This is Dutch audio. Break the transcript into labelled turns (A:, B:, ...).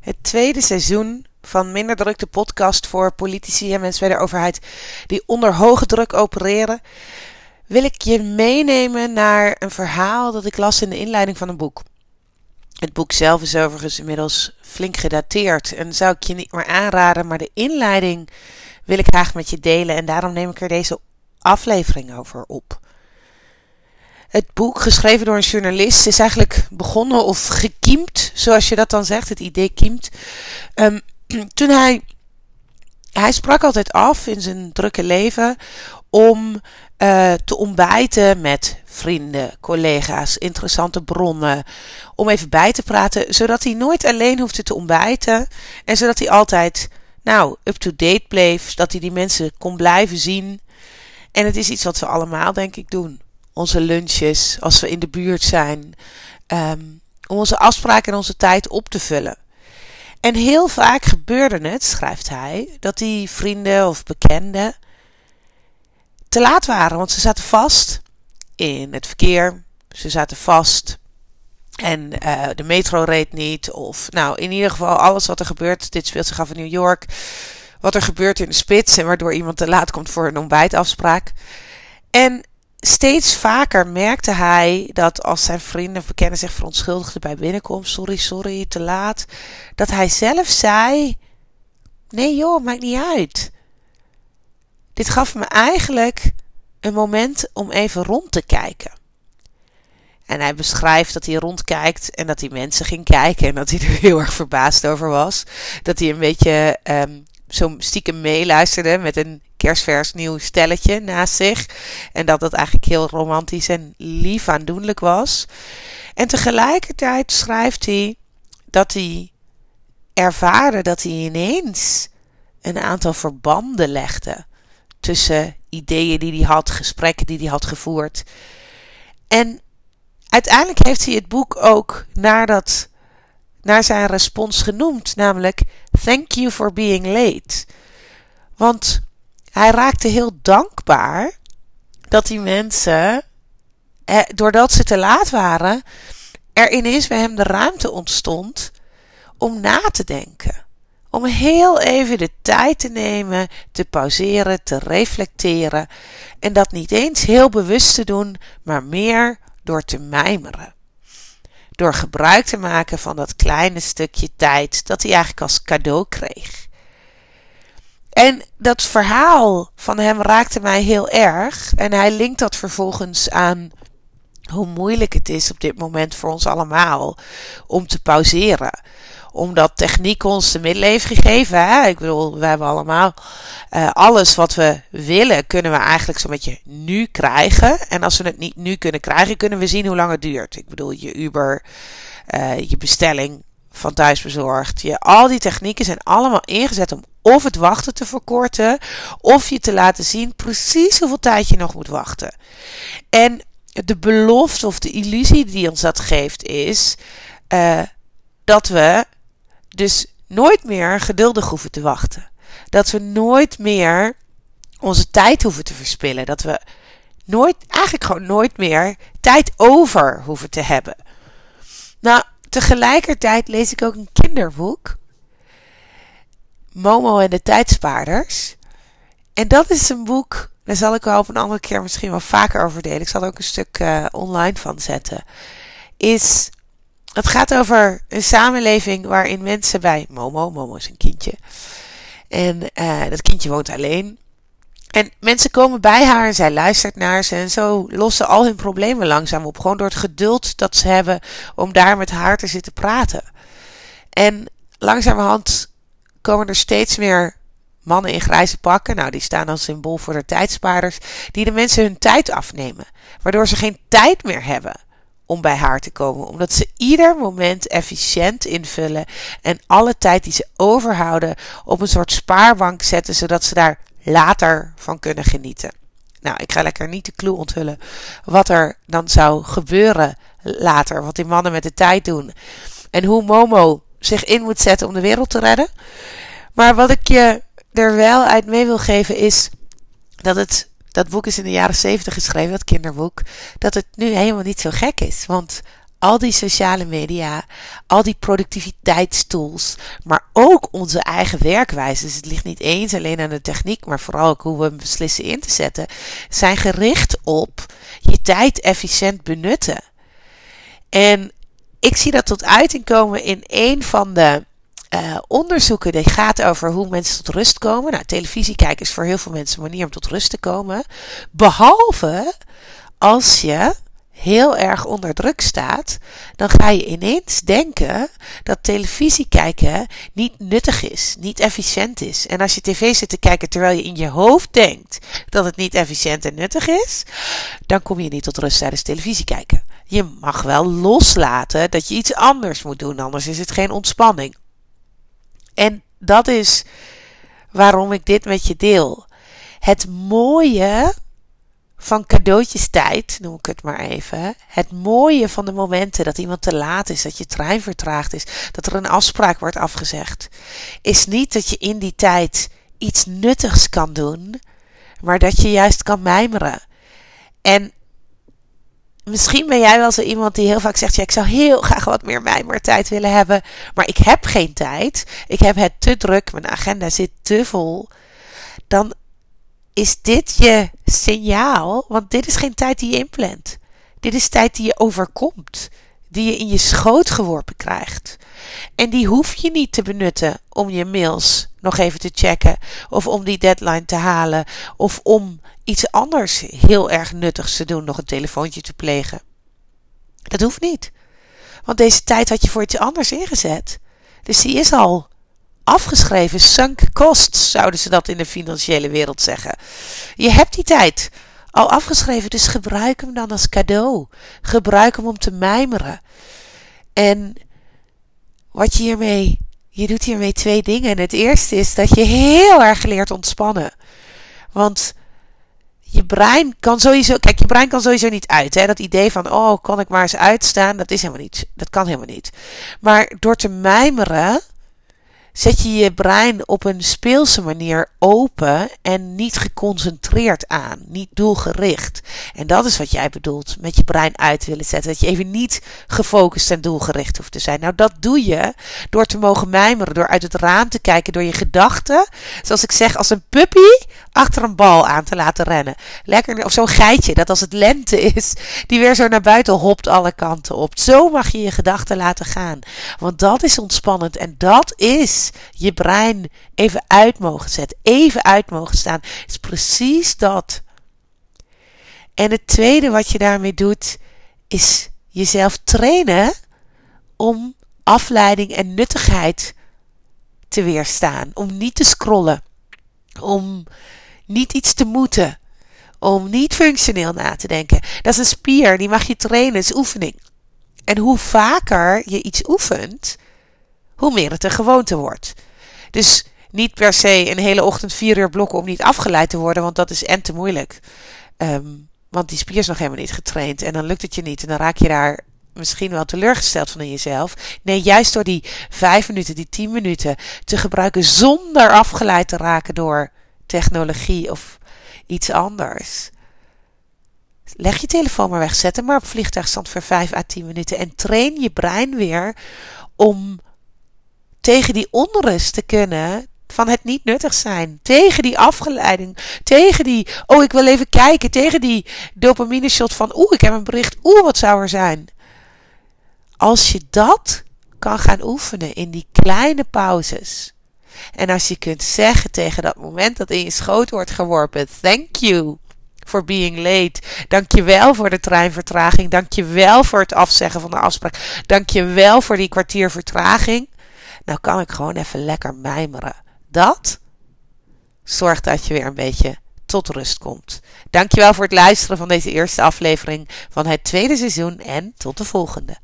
A: het tweede seizoen van Minder Druk, de podcast voor politici en mensen bij de overheid die onder hoge druk opereren, wil ik je meenemen naar een verhaal dat ik las in de inleiding van een boek. Het boek zelf is overigens inmiddels flink gedateerd en zou ik je niet meer aanraden, maar de inleiding wil ik graag met je delen en daarom neem ik er deze aflevering over op. Het boek, geschreven door een journalist, is eigenlijk begonnen of gekiemd, zoals je dat dan zegt. Het idee kiemt. Um, toen hij. Hij sprak altijd af in zijn drukke leven om uh, te ontbijten met vrienden, collega's, interessante bronnen. Om even bij te praten, zodat hij nooit alleen hoefde te ontbijten. En zodat hij altijd, nou, up-to-date bleef. Zodat hij die mensen kon blijven zien. En het is iets wat we allemaal, denk ik, doen onze lunches, als we in de buurt zijn, um, om onze afspraken en onze tijd op te vullen. En heel vaak gebeurde het, schrijft hij, dat die vrienden of bekenden te laat waren, want ze zaten vast in het verkeer, ze zaten vast en uh, de metro reed niet, of nou in ieder geval alles wat er gebeurt, dit speelt zich af in New York, wat er gebeurt in de spits en waardoor iemand te laat komt voor een ontbijtafspraak. En steeds vaker merkte hij dat als zijn vrienden verkennen zich verontschuldigden bij binnenkomst, sorry, sorry, te laat, dat hij zelf zei: Nee joh, maakt niet uit. Dit gaf me eigenlijk een moment om even rond te kijken. En hij beschrijft dat hij rondkijkt en dat hij mensen ging kijken en dat hij er heel erg verbaasd over was. Dat hij een beetje um, zo stiekem meeluisterde met een kerstvers nieuw stelletje naast zich. En dat dat eigenlijk heel romantisch en lief aandoenlijk was. En tegelijkertijd schrijft hij dat hij ervaarde dat hij ineens een aantal verbanden legde tussen ideeën die hij had, gesprekken die hij had gevoerd. En uiteindelijk heeft hij het boek ook naar, dat, naar zijn respons genoemd, namelijk Thank you for being late. Want hij raakte heel dankbaar dat die mensen, doordat ze te laat waren, er ineens bij hem de ruimte ontstond om na te denken. Om heel even de tijd te nemen, te pauzeren, te reflecteren. En dat niet eens heel bewust te doen, maar meer door te mijmeren. Door gebruik te maken van dat kleine stukje tijd dat hij eigenlijk als cadeau kreeg. En dat verhaal van hem raakte mij heel erg. En hij linkt dat vervolgens aan hoe moeilijk het is op dit moment voor ons allemaal om te pauzeren. Omdat techniek ons de middelen heeft gegeven. Hè? Ik bedoel, we hebben allemaal uh, alles wat we willen, kunnen we eigenlijk zo'n beetje nu krijgen. En als we het niet nu kunnen krijgen, kunnen we zien hoe lang het duurt. Ik bedoel, je Uber, uh, je bestelling van thuisbezorgd. Je, al die technieken zijn allemaal ingezet om of het wachten te verkorten, of je te laten zien precies hoeveel tijd je nog moet wachten. En de belofte of de illusie die ons dat geeft is uh, dat we dus nooit meer geduldig hoeven te wachten. Dat we nooit meer onze tijd hoeven te verspillen. Dat we nooit, eigenlijk gewoon nooit meer tijd over hoeven te hebben. Nou, tegelijkertijd lees ik ook een kinderboek. Momo en de tijdspaarders. En dat is een boek, daar zal ik wel op een andere keer misschien wel vaker over delen. Ik zal er ook een stuk uh, online van zetten. Is, het gaat over een samenleving waarin mensen bij Momo, Momo is een kindje. En uh, dat kindje woont alleen. En mensen komen bij haar en zij luistert naar ze. En zo lossen al hun problemen langzaam op. Gewoon door het geduld dat ze hebben om daar met haar te zitten praten. En langzamerhand komen er steeds meer mannen in grijze pakken. Nou, die staan als symbool voor de tijdspaarders. Die de mensen hun tijd afnemen. Waardoor ze geen tijd meer hebben om bij haar te komen. Omdat ze ieder moment efficiënt invullen. En alle tijd die ze overhouden op een soort spaarbank zetten. Zodat ze daar later van kunnen genieten. Nou, ik ga lekker niet de clue onthullen wat er dan zou gebeuren later. Wat die mannen met de tijd doen. En hoe Momo zich in moet zetten om de wereld te redden. Maar wat ik je er wel uit mee wil geven is dat het. Dat boek is in de jaren zeventig geschreven, dat kinderboek. Dat het nu helemaal niet zo gek is. Want al die sociale media, al die productiviteitstools, maar ook onze eigen werkwijze. Dus het ligt niet eens alleen aan de techniek, maar vooral ook hoe we hem beslissen in te zetten, zijn gericht op je tijd efficiënt benutten. En ik zie dat tot uiting komen in een van de uh, onderzoeken die gaat over hoe mensen tot rust komen. Nou, televisie kijken is voor heel veel mensen een manier om tot rust te komen. Behalve als je heel erg onder druk staat, dan ga je ineens denken dat televisie kijken niet nuttig is, niet efficiënt is. En als je tv zit te kijken terwijl je in je hoofd denkt dat het niet efficiënt en nuttig is, dan kom je niet tot rust tijdens televisie kijken. Je mag wel loslaten dat je iets anders moet doen, anders is het geen ontspanning. En dat is waarom ik dit met je deel. Het mooie van cadeautjestijd, noem ik het maar even. Het mooie van de momenten dat iemand te laat is, dat je trein vertraagd is, dat er een afspraak wordt afgezegd, is niet dat je in die tijd iets nuttigs kan doen, maar dat je juist kan mijmeren. En misschien ben jij wel zo iemand die heel vaak zegt: ja, ik zou heel graag wat meer mijmertijd willen hebben, maar ik heb geen tijd. Ik heb het te druk, mijn agenda zit te vol. Dan is dit je signaal, want dit is geen tijd die je inplant. Dit is tijd die je overkomt, die je in je schoot geworpen krijgt. En die hoef je niet te benutten om je mails nog even te checken, of om die deadline te halen, of om iets anders heel erg nuttigs te doen, nog een telefoontje te plegen. Dat hoeft niet. Want deze tijd had je voor iets anders ingezet. Dus die is al afgeschreven. Sunk costs zouden ze dat in de financiële wereld zeggen. Je hebt die tijd al afgeschreven, dus gebruik hem dan als cadeau. Gebruik hem om te mijmeren. En wat je hiermee, je doet hiermee twee dingen. het eerste is dat je heel erg leert ontspannen. Want je brein kan sowieso, kijk, je brein kan sowieso niet uit. Hè? Dat idee van, oh, kan ik maar eens uitstaan, dat is helemaal niet. Dat kan helemaal niet. Maar door te mijmeren, zet je je brein op een speelse manier open en niet geconcentreerd aan, niet doelgericht. En dat is wat jij bedoelt met je brein uit willen zetten. Dat je even niet gefocust en doelgericht hoeft te zijn. Nou, dat doe je door te mogen mijmeren, door uit het raam te kijken, door je gedachten, zoals ik zeg, als een puppy achter een bal aan te laten rennen. Lekker, of zo'n geitje dat als het lente is, die weer zo naar buiten hopt alle kanten op. Zo mag je je gedachten laten gaan. Want dat is ontspannend en dat is je brein even uit mogen zetten, even uit mogen staan. Is precies dat. En het tweede wat je daarmee doet, is jezelf trainen om afleiding en nuttigheid te weerstaan. Om niet te scrollen. Om niet iets te moeten. Om niet functioneel na te denken. Dat is een spier, die mag je trainen, is oefening. En hoe vaker je iets oefent, hoe meer het een gewoonte wordt. Dus niet per se een hele ochtend vier uur blokken om niet afgeleid te worden, want dat is en te moeilijk. Ehm, want die spier is nog helemaal niet getraind en dan lukt het je niet en dan raak je daar misschien wel teleurgesteld van in jezelf. Nee, juist door die vijf minuten, die tien minuten te gebruiken zonder afgeleid te raken door technologie of iets anders. Leg je telefoon maar weg, zet hem maar op vliegtuigstand voor 5 à 10 minuten en train je brein weer om tegen die onrust te kunnen van het niet nuttig zijn. Tegen die afgeleiding. Tegen die, oh ik wil even kijken. Tegen die dopamine shot van, oeh ik heb een bericht. Oeh wat zou er zijn. Als je dat kan gaan oefenen in die kleine pauzes. En als je kunt zeggen tegen dat moment dat in je schoot wordt geworpen: Thank you for being late. Dank je wel voor de treinvertraging. Dank je wel voor het afzeggen van de afspraak. Dank je wel voor die kwartier vertraging. Nou kan ik gewoon even lekker mijmeren. Dat zorgt dat je weer een beetje tot rust komt. Dankjewel voor het luisteren van deze eerste aflevering van het tweede seizoen en tot de volgende.